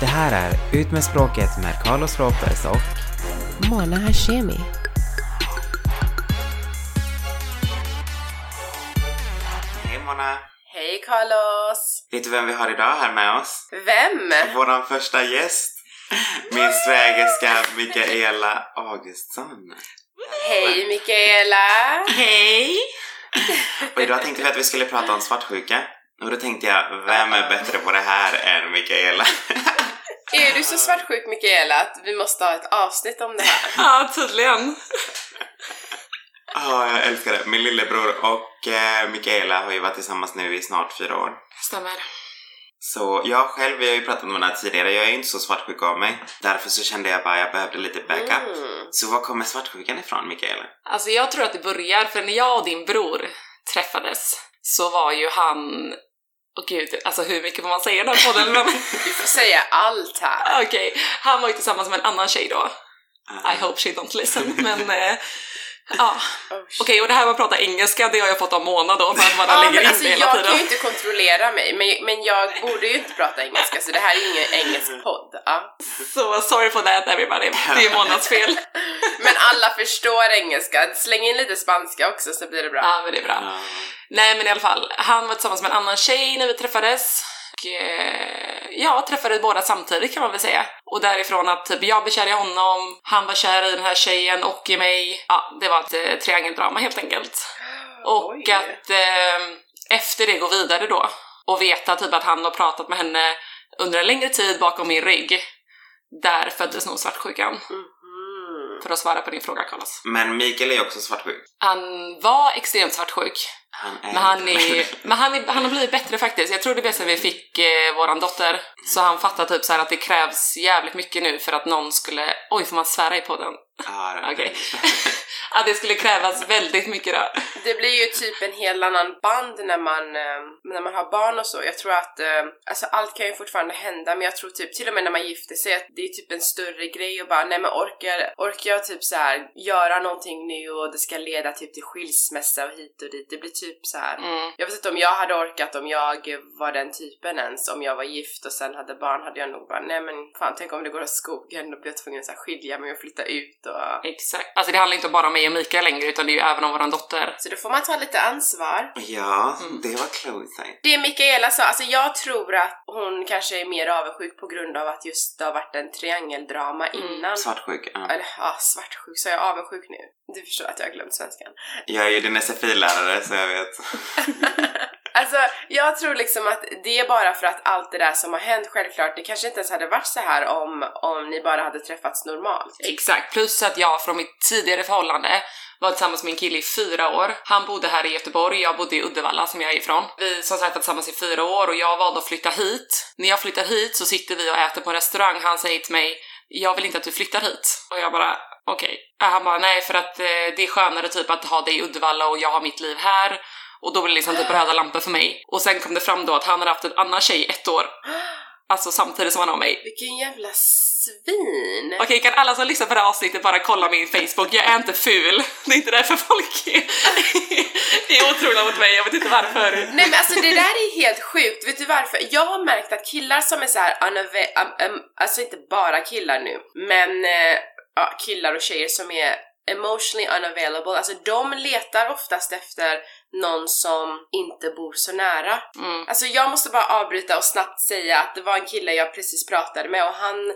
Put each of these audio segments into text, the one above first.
Det här är Ut med språket med Carlos Ropez och Mona Hashemi. Hej Mona! Hej Carlos! Vet du vem vi har idag här med oss? Vem? Vår första gäst! Min svägerska Mikaela Augustsson. Hej Mikaela! Hej! Och idag tänkte vi att vi skulle prata om svartsjuka. Och då tänkte jag, vem är bättre på det här än Mikaela? Är du så svartsjuk Mikaela att vi måste ha ett avsnitt om det här? Ja, tydligen. Ja, jag älskar det. Min lillebror och eh, Mikaela har ju varit tillsammans nu i snart fyra år. Stämmer. Så jag själv, vi har ju pratat om det här tidigare, jag är ju inte så svartsjuk av mig. Därför så kände jag bara jag behövde lite backup. Mm. Så var kommer svartsjukan ifrån, Mikaela? Alltså jag tror att det börjar, för när jag och din bror träffades så var ju han... Åh gud, alltså hur mycket får man säga i den här podden? Men Du får säga allt här. okej, han var ju tillsammans med en annan tjej då. I hope she don't listen, men... Eh, ja, Oh, okej, och det här med att prata engelska, det har jag fått av Mona då för att man Ja, lägger in alltså, det hela jag tiden. kan ju inte kontrollera mig, men, men jag borde ju inte prata engelska så det här är ju ingen engelsk podd. Ja. Så sorry for that everybody, det är Monas fel. Men alla förstår engelska, släng in lite spanska också så blir det bra. Ja, men det är bra. Ah. Nej men i alla fall, han var tillsammans med en annan tjej när vi träffades. Och, eh, ja, träffade båda samtidigt kan man väl säga. Och därifrån att typ jag blev kär i honom, han var kär i den här tjejen och i mig. Ja, det var ett eh, triangeldrama helt enkelt. Och Oj. att eh, efter det gå vidare då och veta typ att han har pratat med henne under en längre tid bakom min rygg. Där föddes nog svartsjukan. Mhm. För att svara på din fråga Carlos. Men Mikael är också svartsjuk. Han var extremt svartsjuk. Han är Men han, är, men han, är, han har blivit bättre faktiskt. Jag tror det blev sen vi fick eh, våran dotter. Så han fattar typ så att det krävs jävligt mycket nu för att någon skulle... Oj, får man svära i podden? Ja, det- Okej. Att det skulle krävas väldigt mycket då. Det blir ju typ en helt annan band när man, eh, när man har barn och så. Jag tror att, eh, alltså allt kan ju fortfarande hända men jag tror typ till och med när man gifter sig att det är typ en större grej och bara nej men orkar, orkar jag typ så här göra någonting nu och det ska leda typ till skilsmässa och hit och dit. Det blir typ så här. Mm. Jag vet inte om jag hade orkat om jag var den typen ens, om jag var gift och sen hade barn hade jag nog bara nej men fan tänk om det går åt skogen då blir jag tvungen att så här, skilja mig och flytta ut och... Exakt. Alltså det handlar inte bara om mig och Mikael längre utan det är ju även om våran dotter. Så då får man ta lite ansvar. Ja, Mm. det var klokt sagt. Det Mikaela sa, alltså jag tror att hon kanske är mer avundsjuk på grund av att just det har varit en triangeldrama Mm. innan. Svartsjuk. Ja. Eller ja, svartsjuk, så jag är avundsjuk nu. Du förstår att jag har glömt svenskan. Jag är ju din SFI-lärare så jag vet. Alltså, jag tror liksom att det är bara för att allt det där som har hänt, självklart, det kanske inte ens hade varit så här om, om ni bara hade träffats normalt. Exakt. Plus att jag från mitt tidigare förhållande var tillsammans med en kille i fyra år. Han bodde här i Göteborg, jag bodde i Uddevalla som jag är ifrån. Vi som sagt var tillsammans i fyra år och jag valde att flytta hit. När jag flyttar hit så sitter vi och äter på en restaurang. Han säger till mig jag vill inte att du flyttar hit. Och jag bara okej. Okay. Han bara nej för att eh, det är skönare typ att ha dig i Uddevalla och jag har mitt liv här. Och då blev det liksom typ röda lampor för mig. Och sen kom det fram då att han hade haft en annan tjej ett år. Alltså samtidigt som han har mig. Vilken jävla svin! Okej, kan alla som lyssnar på det här avsnittet bara kolla min Facebook? Jag är inte ful. Det är inte därför folk är, är otrogna mot mig. Jag vet inte varför. Nej men alltså det där är helt sjukt, vet du varför? Jag har märkt att killar som är så här unava- um, alltså inte bara killar nu, men eh, ja, killar och tjejer som är emotionally unavailable, alltså de letar oftast efter någon som inte bor så nära. Mm. Alltså jag måste bara avbryta och snabbt säga att det var en kille jag precis pratade med och han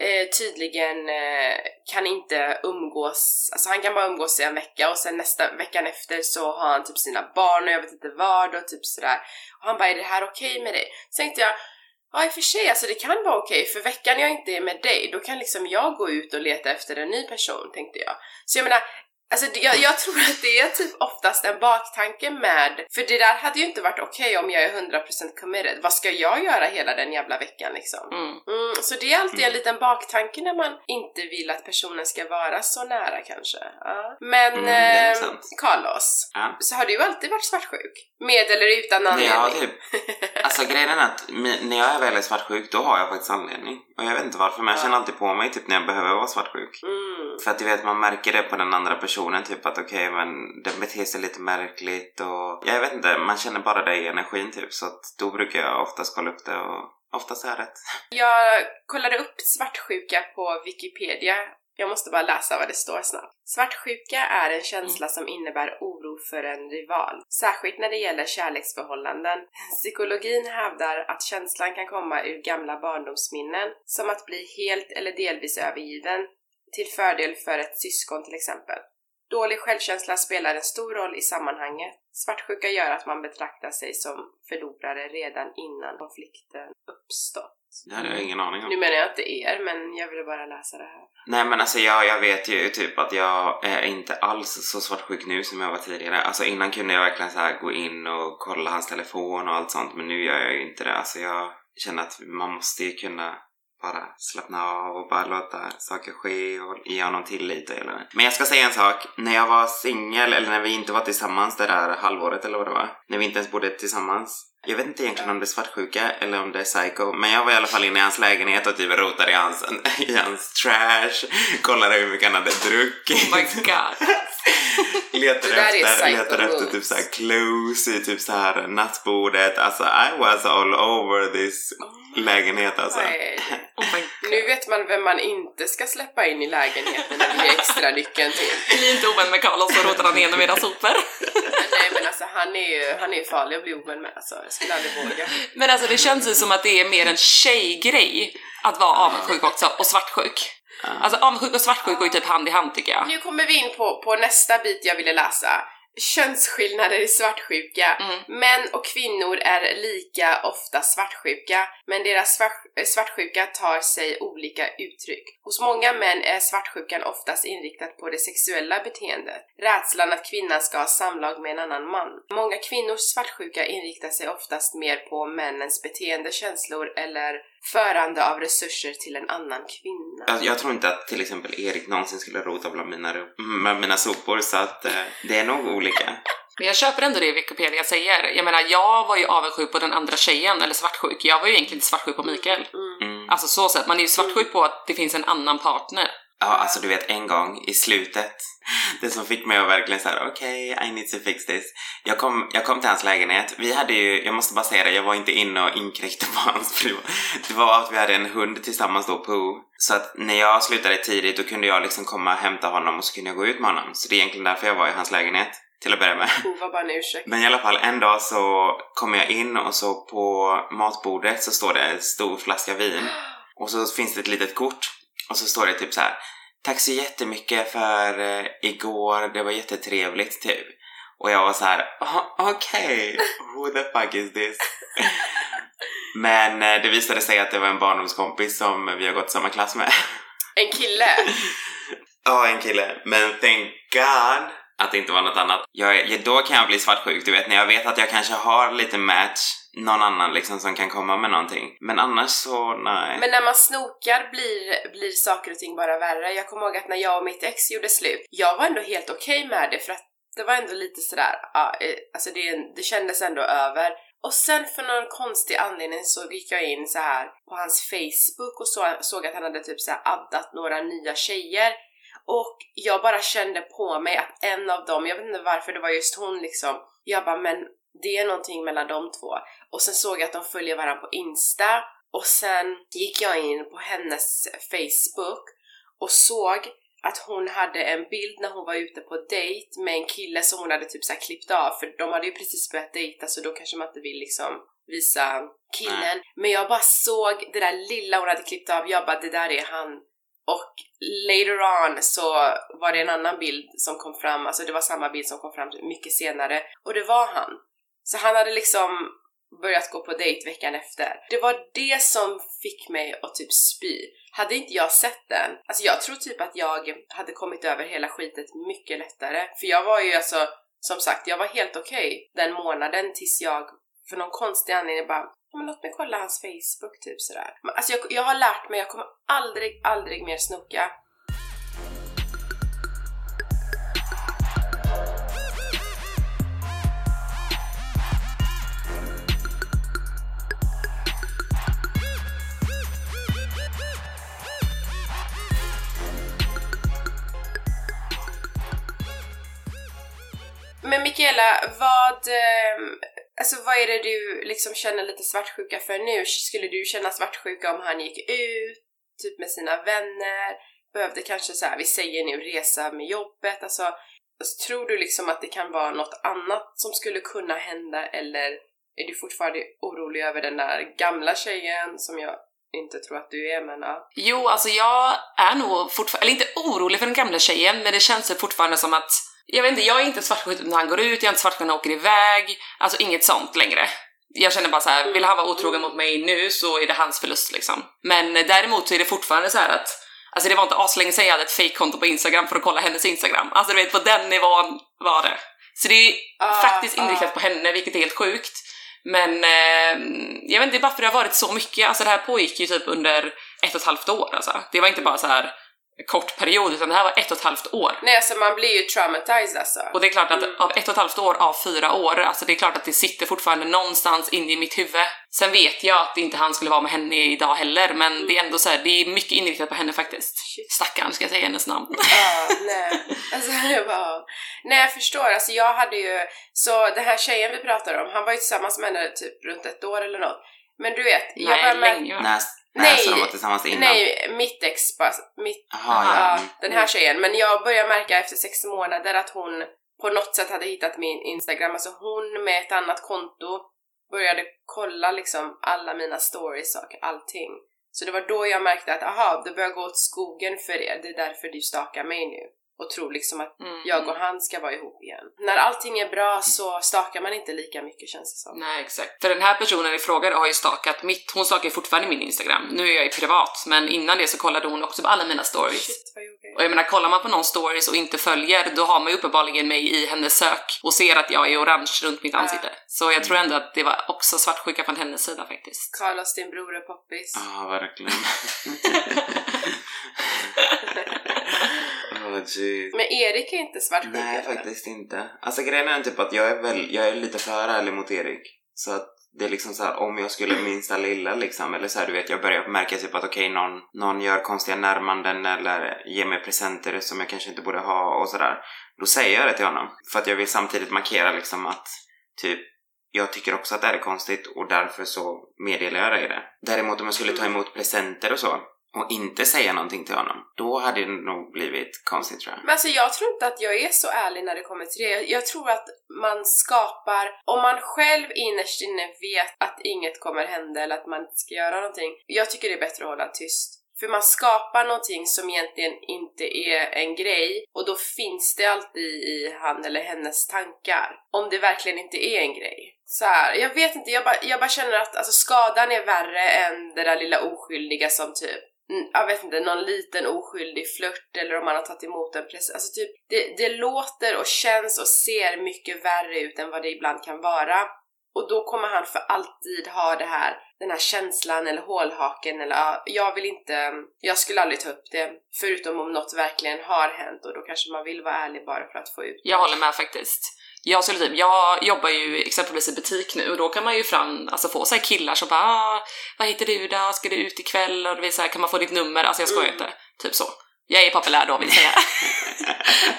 eh, tydligen eh, kan inte umgås, alltså han kan bara umgås i en vecka och sen nästa veckan efter så har han typ sina barn och jag vet inte vad och typ sådär. Och han bara är det här okej med dig? Så tänkte jag Ja i och för sig, alltså det kan vara okej för veckan jag inte är med dig då kan liksom jag gå ut och leta efter en ny person tänkte jag. Så jag menar, Alltså jag, jag tror att det är typ oftast en baktanke med, för det där hade ju inte varit okej om jag är 100% committed. Vad ska jag göra hela den jävla veckan liksom? Mm. Mm, så det är alltid en liten baktanke när man inte vill att personen ska vara så nära kanske. Ja. Men Mm, eh. Carlos, Ja. så har du alltid varit svartsjuk? Med eller utan Ja, anledning? typ. Alltså grejen är att när jag är väldigt svartsjuk då har jag faktiskt anledning. Och jag vet inte varför men jag Ja. känner alltid på mig typ när jag behöver vara svartsjuk. Mm. För att du vet, man märker det på den andra personen typ att okej, okay, men den beter sig lite märkligt och jag vet inte, man känner bara det i energin typ så att då brukar jag oftast kolla upp det och oftast är jag rätt. Jag kollade upp svartsjuka på Wikipedia jag måste bara läsa vad det står snabbt. Svartsjuka är en känsla som innebär oro för en rival, särskilt när det gäller kärleksförhållanden. Psykologin hävdar att känslan kan komma ur gamla barndomsminnen, som att bli helt eller delvis övergiven, till fördel för ett syskon till exempel. Dålig självkänsla spelar en stor roll i sammanhanget. Svartsjuka gör att man betraktar sig som förlorare redan innan konflikten uppstått. Det hade jag ingen aning om. Nu menar jag inte er, men jag ville bara läsa det här. Nej men alltså jag, jag vet ju typ att jag är inte alls så svartsjuk nu som jag var tidigare. Alltså innan kunde jag verkligen så gå in och kolla hans telefon och allt sånt men nu gör jag ju inte det. Alltså jag känner att man måste ju kunna bara slappna av och bara låta saker ske och ge honom tillit. och Eller. Men jag ska säga en sak. När jag var singel, eller när vi inte var tillsammans det där halvåret eller vad det var. När vi inte ens bodde tillsammans. Jag vet inte egentligen om det är svartsjuka eller om det är psycho. Men jag var i alla fall inne i hans lägenhet och typ rotade i hans, i hans trash. Kollade hur mycket han hade druckit. Oh my god. letade efter, letade efter typ såhär clues i typ såhär nattbordet. Alltså I was all over this lägenhet alltså. Oh nu vet man vem man inte ska släppa in i lägenheten när vi ger extra nyckeln till. Bli inte ovän med Carlos så rotar han igenom era sopor. Nej men alltså han är ju han är farlig att bli ovän med alltså. Jag skulle aldrig våga. Men alltså det känns ju som att det är mer en tjejgrej att vara avundsjuk också och svartsjuk. Alltså avundsjuk och svartsjuk går ju typ hand i hand tycker jag. Nu kommer vi in på, på nästa bit jag ville läsa könsskillnader i svartsjuka. Mm. Män och kvinnor är lika ofta svartsjuka, men deras svartsjuka tar sig olika uttryck. Hos många män är svartsjukan oftast inriktad på det sexuella beteendet, rädslan att kvinnan ska ha samlag med en annan man. Många kvinnors svartsjuka inriktar sig oftast mer på männens beteende, känslor eller förande av resurser till en annan kvinna. Jag, jag tror inte att till exempel Erik någonsin skulle rota bland mina, med mina sopor så att eh, det är nog olika. Men jag köper ändå det Wikipedia säger. Jag menar, jag var ju avundsjuk på den andra tjejen, eller svartsjuk. Jag var ju egentligen inte svartsjuk på Mikael. Mm. Alltså så sett, man är ju svartsjuk på att det finns en annan partner. Ja, alltså du vet en gång i slutet, det som fick mig att verkligen såhär okej, okay, I need to fix this. Jag kom, jag kom till hans lägenhet, vi hade ju, jag måste bara säga det, jag var inte inne och inkräktade på hans för det var att vi hade en hund tillsammans då, Pooh. Så att när jag slutade tidigt då kunde jag liksom komma och hämta honom och så kunde jag gå ut med honom. Så det är egentligen därför jag var i hans lägenhet till att börja med. Oh, var bara en ursäkt. Men i alla fall en dag så kom jag in och så på matbordet så står det en stor flaska vin. Och så finns det ett litet kort och så står det typ så här. Tack så jättemycket för eh, igår, det var jättetrevligt typ. Och jag var så här, okej, okay, who the fuck is this? Men eh, det visade sig att det var en barndomskompis som vi har gått samma klass med. En kille? ja, en kille. Men thank God att det inte var något annat. Jag, då kan jag bli svartsjuk, du vet när jag vet att jag kanske har lite match någon annan liksom som kan komma med någonting. Men annars så, nej. Men när man snokar blir, blir saker och ting bara värre. Jag kommer ihåg att när jag och mitt ex gjorde slut, jag var ändå helt okej okay med det för att det var ändå lite sådär, ja, eh, alltså det, det kändes ändå över. Och sen för någon konstig anledning så gick jag in så här på hans Facebook och så, såg att han hade typ så addat några nya tjejer och jag bara kände på mig att en av dem, jag vet inte varför det var just hon liksom, jag bara men det är någonting mellan de två. Och sen såg jag att de följer varandra på Insta och sen gick jag in på hennes Facebook och såg att hon hade en bild när hon var ute på dejt med en kille som hon hade typ så klippt av för de hade ju precis börjat dejta så då kanske man inte vill liksom visa killen. Mm. Men jag bara såg det där lilla hon hade klippt av, jag bara det där är han. Och later on så var det en annan bild som kom fram, alltså det var samma bild som kom fram mycket senare och det var han. Så han hade liksom börjat gå på dejt veckan efter. Det var det som fick mig att typ spy. Hade inte jag sett den, alltså jag tror typ att jag hade kommit över hela skitet mycket lättare. För jag var ju alltså, som sagt, jag var helt okej okay den månaden tills jag för någon konstig anledning bara men låt mig kolla hans Facebook typ sådär. Men, alltså jag, jag har lärt mig, jag kommer aldrig, aldrig mer snoka. Mikaela, vad, ehm, alltså vad är det du liksom känner lite svartsjuka för nu? Skulle du känna svartsjuka om han gick ut, typ med sina vänner? Behövde kanske så här, vi säger nu resa med jobbet, alltså, alltså tror du liksom att det kan vara något annat som skulle kunna hända eller är du fortfarande orolig över den där gamla tjejen som jag inte tror att du är men ja. Jo, alltså jag är nog fortfarande, eller inte orolig för den gamla tjejen, men det känns fortfarande som att jag vet inte, jag är inte svartsjuk när han går ut, jag är inte svartsjuk när han åker iväg, alltså inget sånt längre. Jag känner bara så här, vill han vara otrogen mot mig nu så är det hans förlust liksom. Men däremot så är det fortfarande så här att Alltså det var inte aslänge sedan jag hade ett fake-konto på Instagram för att kolla hennes Instagram. Alltså du vet, på den nivån var det. Så det är Ah, faktiskt ah. inriktat på henne, vilket är helt sjukt. Men eh, jag vet inte, det är bara för det har varit så mycket. Alltså det här pågick ju typ under ett och ett halvt år alltså. Det var inte bara så här kort period, utan det här var ett och ett halvt år. Nej alltså man blir ju traumatized alltså. Och det är klart att Mm. av ett och ett halvt år av fyra år, alltså det är klart att det sitter fortfarande någonstans inne i mitt huvud. Sen vet jag att inte han skulle vara med henne idag heller, men det är ändå så här, det är mycket inriktat på henne faktiskt. Shit. Stackarn ska jag säga hennes namn. Ja, nej. Alltså det var... Nej jag förstår, alltså jag hade ju... Så den här tjejen vi pratar om, han var ju tillsammans med henne typ runt ett år eller något. Men du vet, jag Nej, började med... länge. Nej, när så de var tillsammans innan? Nej, mitt ex bara, mitt, Jaha, ja, ja. mm. den här tjejen. Men jag började märka efter sex månader att hon på något sätt hade hittat min Instagram. Alltså hon med ett annat konto började kolla liksom alla mina stories och allting. Så det var då jag märkte att aha, det börjar gå åt skogen för er. Det är därför du stakar mig nu. Och tror liksom att Mm. jag och han ska vara ihop igen. När allting är bra så stakar man inte lika mycket känns det som. Nej, exakt. För den här personen i fråga har ju stakat mitt, hon stakar fortfarande min Instagram. Nu är jag ju privat, men innan det så kollade hon också på alla mina stories. Shit vad jobbigt. Och jag menar, kollar man på någon stories och inte följer, då har man ju uppenbarligen mig i hennes sök och ser att jag är orange runt mitt ansikte. Så jag tror ändå att det var också svartsjuka från hennes sida faktiskt. Carlos, din bror är poppis. Ja, verkligen. Jeez. Men Erik är inte svartsjuk Nej, eller? faktiskt inte. Alltså grejen är typ att jag är väl, jag är lite för ärlig mot Erik. Så att det är liksom så här, om jag skulle minsta lilla liksom, eller så här, du vet, jag börjar märka typ att okej, någon, någon gör konstiga närmanden eller ger mig presenter som jag kanske inte borde ha och sådär. Då säger jag det till honom. För att jag vill samtidigt markera liksom att typ jag tycker också att det här är konstigt och därför så meddelar jag dig det. Däremot om jag skulle ta emot presenter och så och inte säga någonting till honom, då hade det nog blivit konstigt tror jag. Men alltså jag tror inte att jag är så ärlig när det kommer till det. Jag, jag tror att man skapar, om man själv innerst inne vet att inget kommer hända eller att man inte ska göra någonting. Jag tycker det är bättre att hålla tyst. För man skapar någonting som egentligen inte är en grej och då finns det alltid i han eller hennes tankar. Om det verkligen inte är en grej. Så här, jag vet inte, jag bara, jag bara känner att alltså, skadan är värre än det där lilla oskyldiga som typ Mm, jag vet inte, någon liten oskyldig flört eller om man har tagit emot en present. Alltså typ, det, det låter och känns och ser mycket värre ut än vad det ibland kan vara. Och då kommer han för alltid ha det här, den här känslan eller hålhaken eller ja, jag vill inte, jag skulle aldrig ta upp det. Förutom om något verkligen har hänt och då kanske man vill vara ärlig bara för att få ut Jag håller med faktiskt. Jag, skulle typ, jag jobbar ju exempelvis i butik nu och då kan man ju fram, alltså få så killar som bara ah, “Vad heter du då? Ska du ut ikväll?” och det vill säga “Kan man få ditt nummer?” Alltså jag skojar Mm. inte. Typ så. Jag är populär då vill jag säga.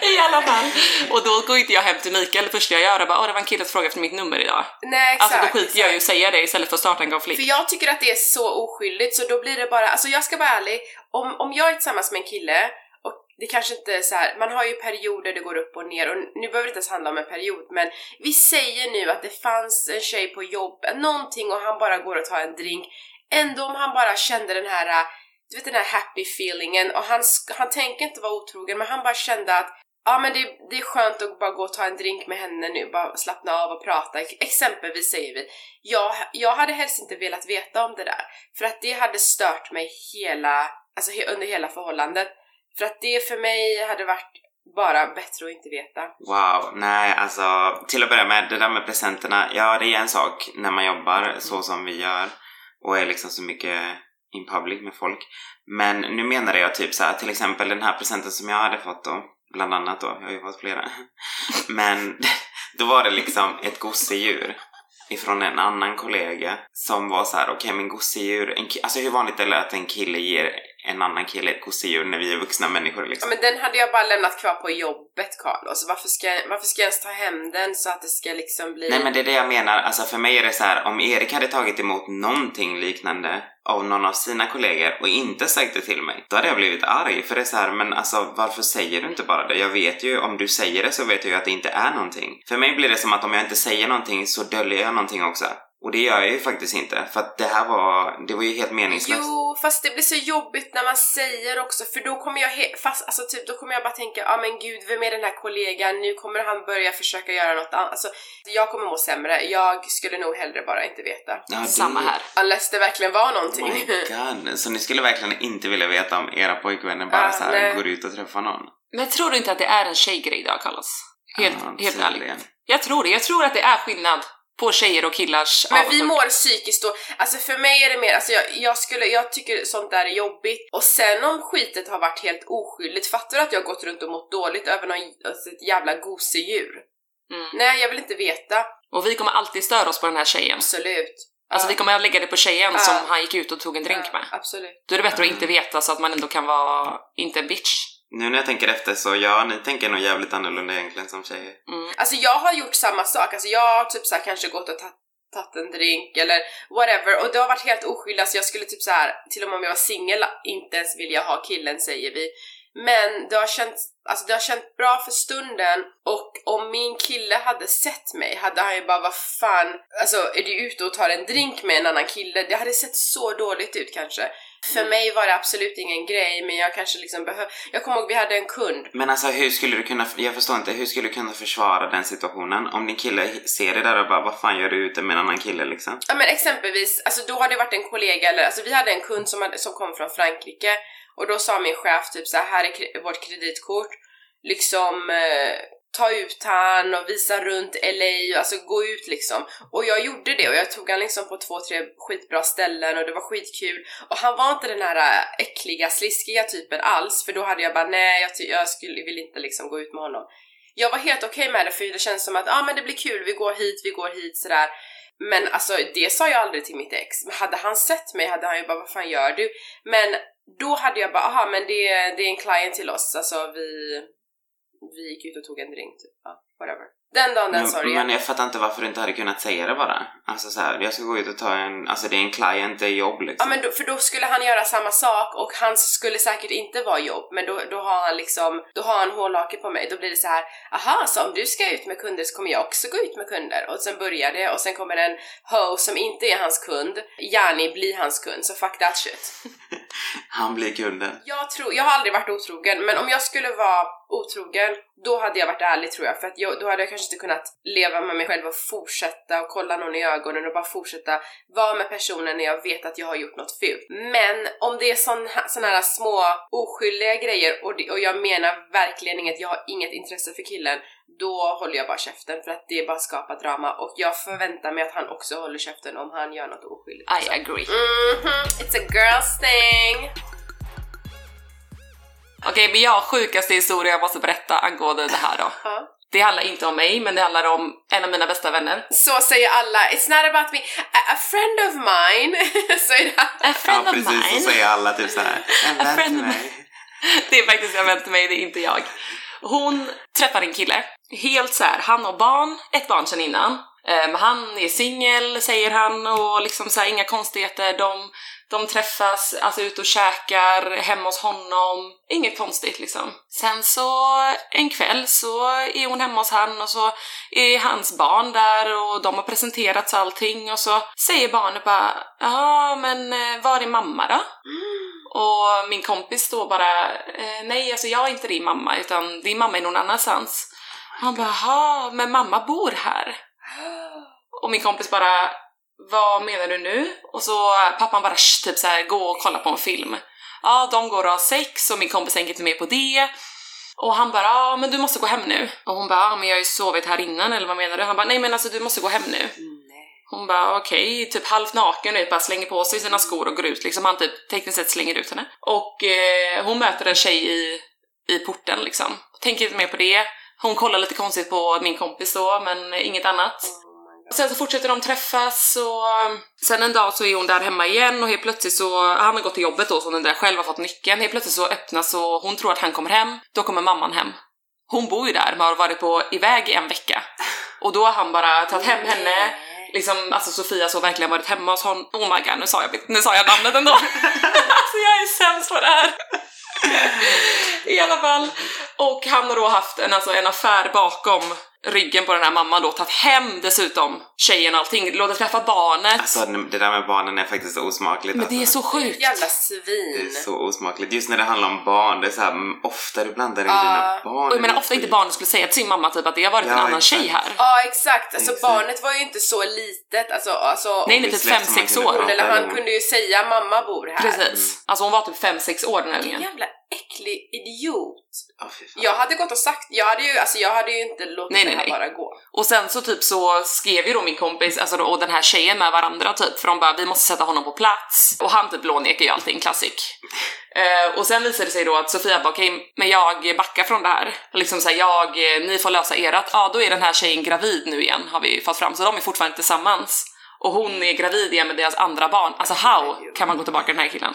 I alla fall. Och då går inte jag hem till Mikael det första jag gör och bara “Åh, det var en kille som frågade efter mitt nummer idag”. Nej exakt. Alltså då skiter jag ju att säga det istället för att starta en konflikt. För jag tycker att det är så oskyldigt så då blir det bara, alltså jag ska vara ärlig, om, om jag är tillsammans med en kille och det kanske inte är så här, man har ju perioder det går upp och ner och nu behöver det inte ens handla om en period men vi säger nu att det fanns en tjej på jobb, någonting och han bara går och tar en drink ändå om han bara kände den här du vet den här happy feelingen och han, han tänker inte vara otrogen men han bara kände att Ja men det, det är skönt att bara gå och ta en drink med henne nu, bara slappna av och prata. Exempelvis säger vi. Jag, jag hade helst inte velat veta om det där. För att det hade stört mig hela, alltså under hela förhållandet. För att det för mig hade varit bara bättre att inte veta. Wow, nej alltså till att börja med, det där med presenterna, ja det är en sak när man jobbar så som vi gör och är liksom så mycket in public med folk. Men nu menade jag typ så här, till exempel den här presenten som jag hade fått då, bland annat då, jag har ju fått flera. Men då var det liksom ett gosedjur ifrån en annan kollega som var så här: okej men gosedjur, en alltså hur vanligt är det att en kille ger en annan kille ett gosedjur när vi är vuxna människor Ja, liksom. men den hade jag bara lämnat kvar på jobbet Carlos. Varför ska, varför ska jag ens ta hem den så att det ska liksom bli... Nej men det är det jag menar, alltså för mig är det så här, om Erik hade tagit emot någonting liknande av någon av sina kollegor och inte sagt det till mig, då hade jag blivit arg. För det är så här, men alltså varför säger du inte bara det? Jag vet ju, om du säger det så vet jag ju att det inte är någonting. För mig blir det som att om jag inte säger någonting så döljer jag någonting också. Och det gör jag ju faktiskt inte, för att det här var, det var ju helt meningslöst. Jo, fast det blir så jobbigt när man säger också för då kommer jag he- fast, alltså typ, då kommer jag bara tänka, ja ah, men gud, vem är den här kollegan? Nu kommer han börja försöka göra något annat. Alltså, jag kommer må sämre. Jag skulle nog hellre bara inte veta. Ja, det- Samma här. Unless det verkligen var Oh någonting. my god, så ni skulle verkligen inte vilja veta om era pojkvänner bara Ah, så här nej. går ut och träffar någon? Men tror du inte att det är en tjejgrej då, Carlos? Helt, Ja, helt ärligt. Jag tror det. Jag tror att det är skillnad på tjejer och killars Men vi mår psykiskt då, alltså för mig är det mer, alltså jag, jag skulle, jag tycker sånt där är jobbigt och sen om skitet har varit helt oskyldigt, fattar du att jag har gått runt och mått dåligt över någon, alltså ett jävla gosedjur? Mm. Nej, jag vill inte veta. Och vi kommer alltid störa oss på den här tjejen. Absolut. Alltså vi kommer att lägga det på tjejen Ja. som han gick ut och tog en drink Ja, med. Absolut. Då är det bättre att inte veta så att man ändå kan vara, inte en bitch. Nu när jag tänker efter så ja, ni tänker nog jävligt annorlunda egentligen som tjejer. Mm. Alltså jag har gjort samma sak, alltså jag har typ så här kanske gått och tagit en drink eller whatever och det har varit helt oskyldigt, alltså jag skulle typ så här till och med om jag var singel inte ens vilja ha killen säger vi. Men det har känts, alltså det har känts bra för stunden och om min kille hade sett mig hade han ju bara vad fan, alltså är du ute och tar en drink med en annan kille? Det hade sett så dåligt ut kanske. För mig var det absolut ingen grej men jag kanske liksom behöv, jag kommer ihåg vi hade en kund Men alltså hur skulle du kunna, jag förstår inte, hur skulle du kunna försvara den situationen? Om din kille ser det där och bara vad fan gör du ute med en annan kille liksom? Ja men exempelvis, alltså då har det varit en kollega eller alltså vi hade en kund som, hade, som kom från Frankrike och då sa min chef typ så här, här är vårt kreditkort, liksom eh, ta ut han och visa runt LA, alltså gå ut liksom. Och jag gjorde det och jag tog han liksom på två, tre skitbra ställen och det var skitkul. Och han var inte den här äh, äckliga, sliskiga typen alls för då hade jag bara nej, jag, jag skulle, vill inte liksom gå ut med honom. Jag var helt okej med det för det känns som att ah, men det blir kul, vi går hit, vi går hit sådär. Men alltså det sa jag aldrig till mitt ex. Men hade han sett mig hade han ju bara vad fan gör du? Men då hade jag bara aha men det, det är en client till oss, alltså vi, vi gick ut och tog en drink typ. Ja, whatever. Den dagen, den sorgen. men jag fattar inte varför du inte hade kunnat säga det bara. Alltså så här, jag ska gå ut och ta en, alltså det är en client, det är jobb Ja liksom. men då, för då skulle han göra samma sak och hans skulle säkert inte vara jobb men då, då har han liksom, då har han hårlake på mig. Då blir det så här, aha så om du ska ut med kunder så kommer jag också gå ut med kunder. Och sen börjar det och sen kommer en ho som inte är hans kund, Jani blir hans kund, så fuck that shit. Han blir kunden. Jag, tror, jag har aldrig varit otrogen, men om jag skulle vara otrogen, då hade jag varit ärlig tror jag. För att jag, då hade jag kanske inte kunnat leva med mig själv och fortsätta och kolla någon i ögonen och bara fortsätta vara med personen när jag vet att jag har gjort något fult. Men om det är sån, såna här små oskyldiga grejer och, det, och jag menar verkligen inget, jag har inget intresse för killen, då håller jag bara käften för att det bara skapar drama och jag förväntar mig att han också håller käften om han gör något oskyldigt. I agree. Mhm, it's a girl's thing! Okej, men jag har sjukaste historia jag måste berätta angående det här då. Ja. Det handlar inte om mig, men det handlar om en av mina bästa vänner. Så säger alla, it's not about me, a, a friend of mine. så är det. A friend ja of precis, så mine. säger alla typ såhär, en A vän friend till of mig. Det är faktiskt en vän till mig, det är inte jag. Hon träffar en kille, helt så här, han har barn, ett barn sedan innan. Um, han är singel, säger han, och liksom så här, inga konstigheter. De, de träffas, alltså ute och käkar hemma hos honom. Inget konstigt liksom. Sen så en kväll så är hon hemma hos han och så är hans barn där och de har presenterats allting och så säger barnet bara ja men eh, var är mamma då? Och min kompis då bara, eh, nej alltså jag är inte din mamma utan din mamma är någon annanstans. Han bara, jaha, men mamma bor här. Och min kompis bara, vad menar du nu? Och så pappan bara, typ så här, gå och kolla på en film. Ja, de går och har sex och min kompis tänker inte med på det. Och han bara, ja men du måste gå hem nu. Och hon bara, ja men jag har ju sovit här innan eller vad menar du? Han bara, nej men alltså du måste gå hem nu. Hon bara okej, typ halvt naken och bara slänger på sig sina skor och går ut liksom. Han typ tekniskt sett slänger ut henne. Och eh, hon möter en tjej i, i porten liksom. Tänker inte mer på det. Hon kollar lite konstigt på min kompis då, men inget annat. Sen så fortsätter de träffas och um, sen en dag så är hon där hemma igen och helt plötsligt så, han har gått till jobbet då så är där själv har fått nyckeln. Helt plötsligt så öppnas och hon tror att han kommer hem, då kommer mamman hem. Hon bor ju där men har varit på iväg en vecka. Och då har han bara tagit hem henne, liksom, alltså Sofia så verkligen varit hemma hos honom. Oh my god, nu sa jag, nu sa jag namnet ändå. alltså jag är sämst på det här. I alla fall. Och han har då haft en, alltså, en affär bakom ryggen på den här mamman då, tagit hem dessutom tjejen och allting, låtit träffa barnet. Alltså det där med barnen är faktiskt osmakligt Men det är alltså. så sjukt. Jävla Det är svin. så osmakligt. Just när det handlar om barn, det är så här, mm, ofta du blandar in Ja. dina barn. Och jag menar ofta inte skit. barnen skulle säga till sin mamma typ att det har varit Ja, en annan exakt. tjej här. Ja exakt, alltså Exakt. barnet var ju inte så litet, alltså, alltså Nej, nej, det typ släpps man 5-6 kunde år. eller han kunde ju säga mamma bor här. Precis. Alltså hon var typ 5-6 år den här Vilken jävla äcklig idiot. Fan. Jag hade gått och sagt, jag hade ju, alltså jag hade ju inte låtit Nej, det nej, här nej. bara gå. Och sen så typ så skrev ju då min kompis alltså och den här tjejen med varandra typ, för de bara vi måste sätta honom på plats. Och han typ blånekar ju allting, klassik. Uh, och sen visade det sig då att Sofia bara okej, men jag backar från det här. Liksom såhär, jag, eh, ni får lösa erat. Ja, då är den här tjejen gravid nu igen, har vi fått fram. Så de är fortfarande tillsammans. Och hon är gravid igen med deras andra barn. Alltså how kan man gå tillbaka till den här killen?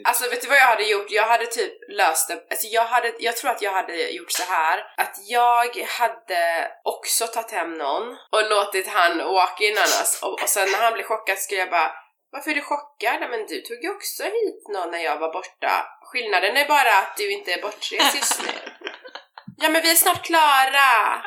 Mm. Alltså vet du vad jag hade gjort? Jag hade typ löst det, alltså jag hade, jag tror att jag hade gjort så här att jag hade också tagit hem någon och låtit han walk in annars och, och sen när han blev chockad skulle jag bara Varför är du chockad? Men du tog ju också hit någon när jag var borta. Skillnaden är bara att du inte är bortrest just nu. Ja men vi är snart klara!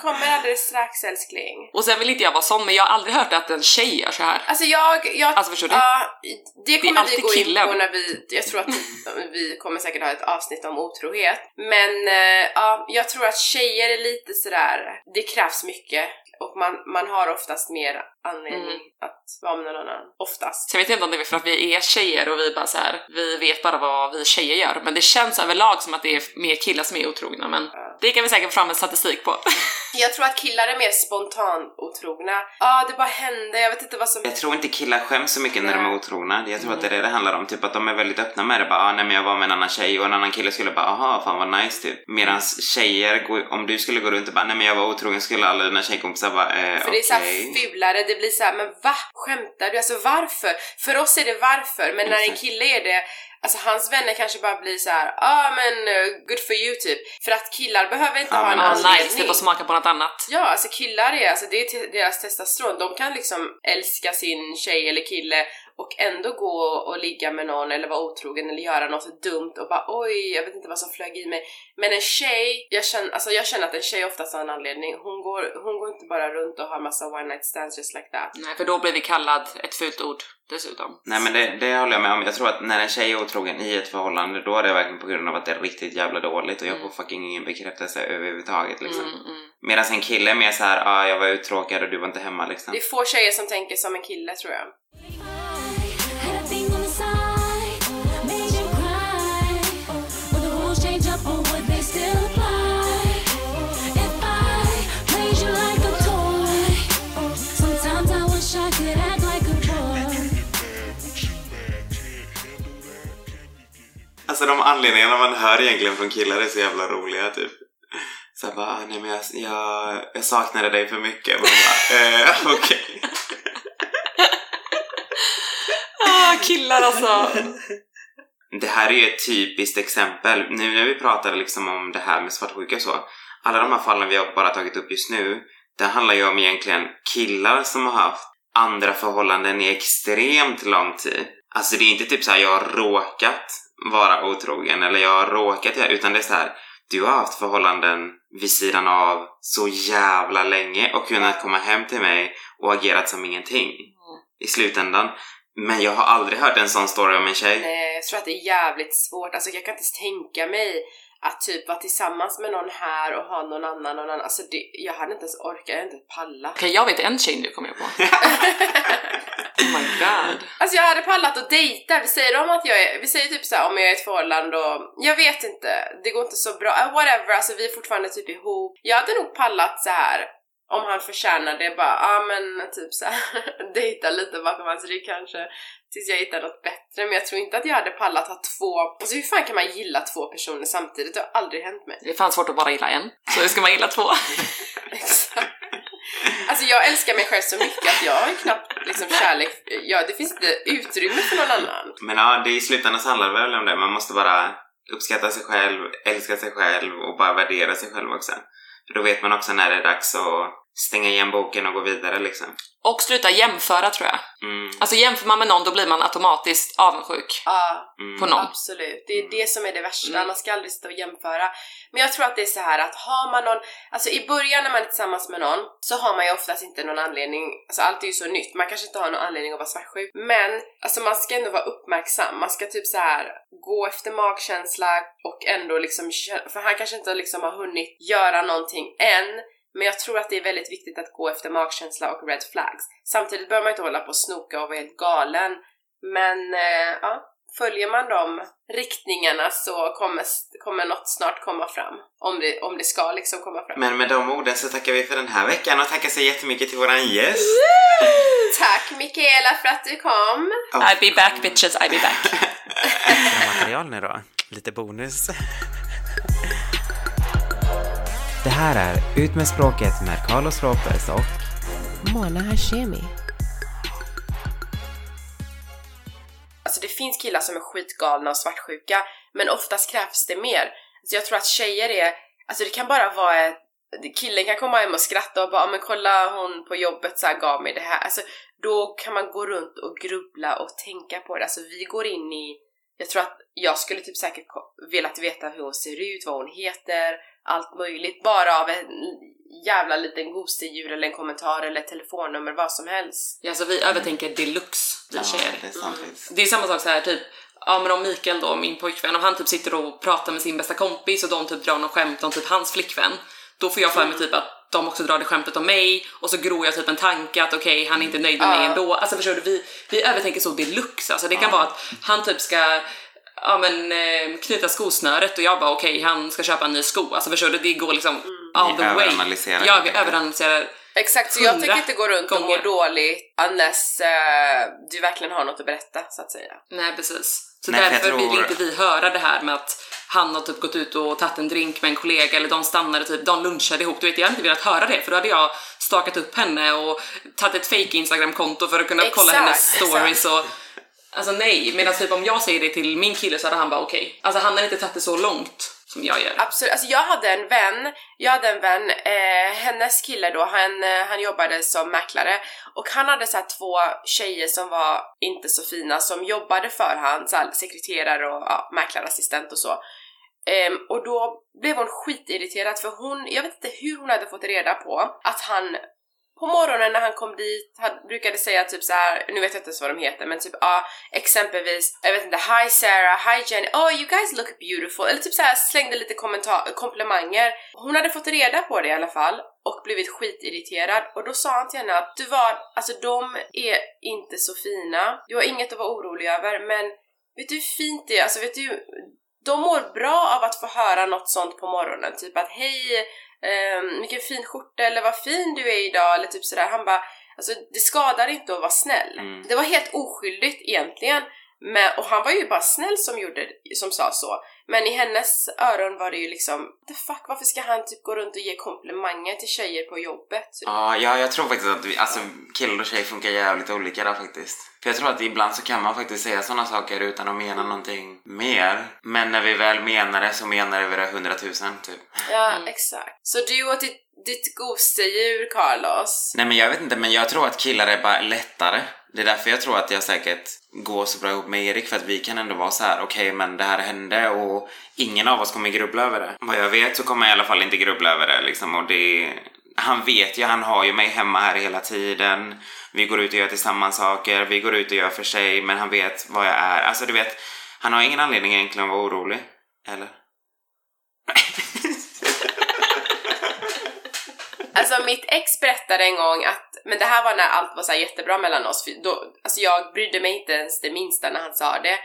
Kommer alldeles strax älskling. Och sen vill inte jag vara sån, men jag har aldrig hört att en tjej gör så här. Alltså jag, jag Alltså, förstår du? Ja, det kommer vi alltid gå in killen. på när vi, jag tror att vi kommer säkert ha ett avsnitt om otrohet. Men eh, ja, jag tror att tjejer är lite sådär, det krävs mycket och man, man har oftast mer anledning Mm. att vara med någon annan. Oftast. Jag vet inte om det är för att vi är tjejer och vi bara så här, vi vet bara vad vi tjejer gör, men det känns överlag som att det är mer killar som är otrogna, men Ja. det kan vi säkert få fram en statistik på. Jag tror att killar är mer spontan otrogna. Ja, det bara hände, jag vet inte vad som... Jag tror inte killar skäms så mycket när de är otrogna. Jag tror att det är det det handlar om. Typ att de är väldigt öppna med det. Bara, ah, nej men jag var med en annan tjej och en annan kille skulle bara, aha, fan vad nice typ. Medan tjejer, går- om du skulle gå runt och bara, nej men jag var otrogen, skulle alla dina tjejkompisar bara, eh, För det är så här okej. fulare, det blir så här, men va? Skämtar du? Alltså varför? För oss är det varför, men när en kille är det, alltså hans vänner kanske bara blir så här, ja ah, men eh, good for you typ. För att killar behöver inte Ja, ha en Ja, anledning. nice, att smaka på något annat. Ja, alltså killar är, alltså det är deras testosteron. De kan liksom älska sin tjej eller kille och ändå gå och ligga med någon eller vara otrogen eller göra något dumt och bara oj, jag vet inte vad som flög i mig. Men en tjej, jag känner, alltså jag känner att en tjej oftast har en anledning. Hon går, hon går inte bara runt och har massa one night stands just like that. Nej, för då blir vi kallad ett fult ord dessutom. Nej men det, det håller jag med om. Jag tror att när en tjej är otrogen i ett förhållande då är det verkligen på grund av att det är riktigt jävla dåligt och jag Mm. får fucking ingen bekräftelse överhuvudtaget liksom. Mm, mm. Medan en kille är mer så här, ah, jag var uttråkad och du var inte hemma liksom. Det är få tjejer som tänker som en kille tror jag. Alltså de anledningarna man hör egentligen från killar är så jävla roliga typ. Så här bara, ah, nej men jag, jag, jag saknade dig för mycket. Man bara, eh, okej. Ah, killar alltså! Det här är ju ett typiskt exempel. Nu när vi pratar liksom om det här med svartsjuka och så. Alla de här fallen vi har bara tagit upp just nu. Det handlar ju om egentligen killar som har haft andra förhållanden i extremt lång tid. Alltså det är inte typ så här jag har råkat vara otrogen eller jag har råkat göra, utan det är så här du har haft förhållanden vid sidan av så jävla länge och kunnat komma hem till mig och agerat som ingenting i slutändan. Men jag har aldrig hört en sån story om en tjej. Nej, jag tror att det är jävligt svårt. Alltså jag kan inte ens tänka mig att typ vara tillsammans med någon här och ha någon annan, någon annan. Alltså det, jag hade inte ens orkat, jag hade inte pallat. Okej, jag vet en tjej nu kommer jag på. Oh my god. Alltså jag hade pallat att dejta, vi säger om att jag är, vi säger typ så här, om jag är i ett förhållande och jag vet inte, det går inte så bra, uh, whatever, alltså vi är fortfarande typ ihop. Jag hade nog pallat så här om han förtjänar det, bara ja ah, men typ så här dejta lite bakom hans rygg kanske tills jag hittar något bättre. Men jag tror inte att jag hade pallat ha två, alltså hur fan kan man gilla två personer samtidigt? Det har aldrig hänt mig. Det är fan svårt att bara gilla en, så ska man gilla två. Exakt. Alltså jag älskar mig själv så mycket att jag har knappt liksom kärlek, ja, det finns inte utrymme för någon annan. Men ja, det i slutändan så handlar det väl om det. Man måste bara uppskatta sig själv, älska sig själv och bara värdera sig själv också. För då vet man också när det är dags att stänga igen boken och gå vidare liksom. Och sluta jämföra tror jag. Mm. Alltså jämför man med någon då blir man automatiskt avundsjuk Ja, Mm. på någon. absolut. Det är det som är det värsta, Mm. man ska aldrig stå och jämföra. Men jag tror att det är så här att har man någon, alltså i början när man är tillsammans med någon så har man ju oftast inte någon anledning, alltså allt är ju så nytt, man kanske inte har någon anledning att vara svartsjuk. Men alltså man ska ändå vara uppmärksam, man ska typ så här gå efter magkänsla och ändå liksom, för han kanske inte liksom har hunnit göra någonting än, men jag tror att det är väldigt viktigt att gå efter magkänsla och red flags. Samtidigt behöver man inte hålla på och snoka och vara helt galen. Men eh, ja, följer man de riktningarna så kommer, kommer något snart komma fram. Om det, om det ska liksom komma fram. Men med de orden så tackar vi för den här veckan och tackar så jättemycket till våran gäst. Tack Mikaela för att du kom! I'll be back bitches, I'll be back. Material nu då. Lite bonus. Det här är Ut med språket med Carlos Ropers och Mona Hashemi. Alltså det finns killar som är skitgalna och svartsjuka, men oftast krävs det mer. Alltså jag tror att tjejer är, alltså det kan bara vara ett, killen kan komma hem och skratta och bara "Ja, men kolla hon på jobbet så här gav mig det här. Alltså då kan man gå runt och grubbla och tänka på det. Alltså vi går in i, jag tror att jag skulle typ säkert velat veta hur hon ser ut, vad hon heter, allt möjligt. Bara av en jävla liten gosedjur eller en kommentar eller ett telefonnummer, vad som helst. Ja, alltså vi övertänker deluxe, vi Ja, tjejer. det är sant faktiskt. Det är samma sak så här typ, ja men om Mikael då, min pojkvän, om han typ sitter och pratar med sin bästa kompis och de typ drar något skämt om typ hans flickvän, då får jag för mig typ att de också drar det skämtet om mig och så gror jag typ en tanke att okej, han är inte nöjd med mig ändå. Alltså förstår du, vi, vi övertänker så deluxe. Alltså det kan vara att han typ ska Ja men eh, knyta skosnöret och jag bara okej han ska köpa en ny sko. Alltså förstår du, det går liksom all Ni the way. överanalyserar Ja, helt vi enkelt. överanalyserar. Exakt, så jag tänker inte gå runt och må gånger. dåligt unless eh, du verkligen har något att berätta, så att säga. Nej precis. Så Nej, för jag därför vill tror- inte vi höra det här med att han har typ gått ut och tagit en drink med en kollega eller de stannade typ, de lunchade ihop. Du vet, jag hade inte velat höra det för då hade jag stakat upp henne och tagit ett fake Instagram-konto för att kunna Exakt, kolla hennes exakt. stories och Alltså nej, medan typ om jag säger det till min kille så hade han bara okej. Alltså han hade inte tagit det så långt som jag gör. Absolut, alltså jag hade en vän, jag hade en vän, eh, hennes kille då, han, eh, han jobbade som mäklare och han hade såhär två tjejer som var inte så fina som jobbade för han, så här, sekreterare och ja, mäklarassistent och så. Ehm, och då blev hon skitirriterad för hon, jag vet inte hur hon hade fått reda på att han på morgonen när han kom dit han brukade säga typ så här, nu vet jag inte ens vad de heter men typ ja, exempelvis, jag vet inte, Hi Sarah, Hi Jenny, oh you guys look beautiful, eller typ så här slängde lite kommentar, komplimanger. Hon hade fått reda på det i alla fall och blivit skitirriterad och då sa han till henne att du var, alltså de är inte så fina, du har inget att vara orolig över men vet du hur fint det är, alltså vet du de mår bra av att få höra något sånt på morgonen, typ att hej, um, vilken fin skjorta eller vad fin du är idag eller typ sådär. Han bara, alltså det skadar inte att vara snäll. Mm. Det var helt oskyldigt egentligen. Men, och han var ju bara snäll som gjorde, som sa så. Men i hennes öron var det ju liksom, the fuck varför ska han typ gå runt och ge komplimanger till tjejer på jobbet? Ja, ja, jag tror faktiskt att vi, alltså, killar och tjejer funkar jävligt olika där faktiskt. För jag tror att ibland så kan man faktiskt säga sådana saker utan att mena någonting mer. Men när vi väl menar det så menar vi det hundratusen typ. Ja, Mm. exakt. Så du och ditt, ditt gosedjur Carlos. Nej men jag vet inte, men jag tror att killar är bara lättare. Det är därför jag tror att jag säkert går så bra ihop med Erik för att vi kan ändå vara så här: okej men det här hände och ingen av oss kommer grubbla över det. Vad jag vet så kommer jag i alla fall inte grubbla över det liksom och det han vet ju, han har ju mig hemma här hela tiden. Vi går ut och gör tillsammans saker, vi går ut och gör för sig, men han vet vad jag är. Alltså du vet, han har ingen anledning egentligen att vara orolig. Eller? Alltså mitt ex berättade en gång att, men det här var när allt var så här jättebra mellan oss, för då, alltså jag brydde mig inte ens det minsta när han sa det.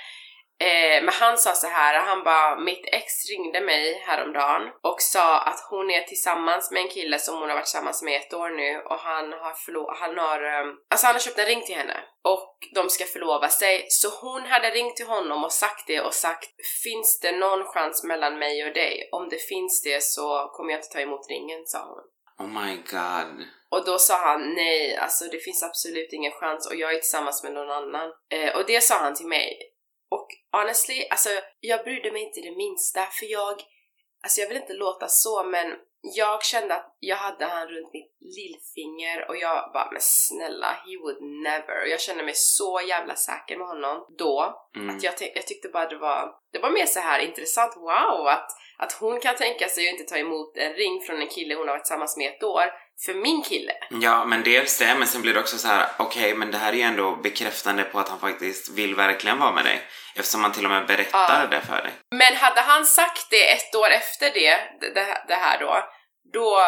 Eh, men han sa så här, han bara, mitt ex ringde mig häromdagen och sa att hon är tillsammans med en kille som hon har varit tillsammans med ett år nu och han har förlo- han har, ehm, alltså han har köpt en ring till henne och de ska förlova sig. Så hon hade ringt till honom och sagt det och sagt, finns det någon chans mellan mig och dig? Om det finns det så kommer jag inte ta emot ringen, sa hon. Oh my god. Och då sa han nej, alltså det finns absolut ingen chans och jag är tillsammans med någon annan. Eh, och det sa han till mig. Och honestly, alltså jag brydde mig inte det minsta för jag, alltså jag vill inte låta så men jag kände att jag hade han runt mitt lillfinger och jag bara men snälla, he would never. Och jag kände mig så jävla säker med honom då. Mm. Att jag, jag tyckte bara det var, det var mer så här intressant, wow, att, att hon kan tänka sig att inte ta emot en ring från en kille hon har varit tillsammans med ett år, för min kille. Ja, men dels det, men sen blir det också så här, okej, men det här är ju ändå bekräftande på att han faktiskt vill verkligen vara med dig. Eftersom han till och med berättar Ja. det för dig. Men hade han sagt det ett år efter det- det, det här då, då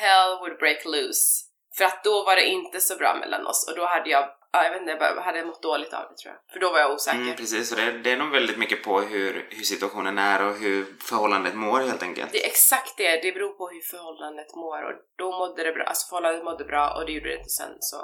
hell would break loose. För att då var det inte så bra mellan oss och då hade jag, ja, jag vet inte, jag bara hade mått dåligt av det tror jag. För då var jag osäker. Mm, precis, och det, det är nog väldigt mycket på hur, hur situationen är och hur förhållandet mår helt enkelt. Det är exakt det, det beror på hur förhållandet mår och då mådde det bra, alltså förhållandet mådde bra och det gjorde det inte sen så.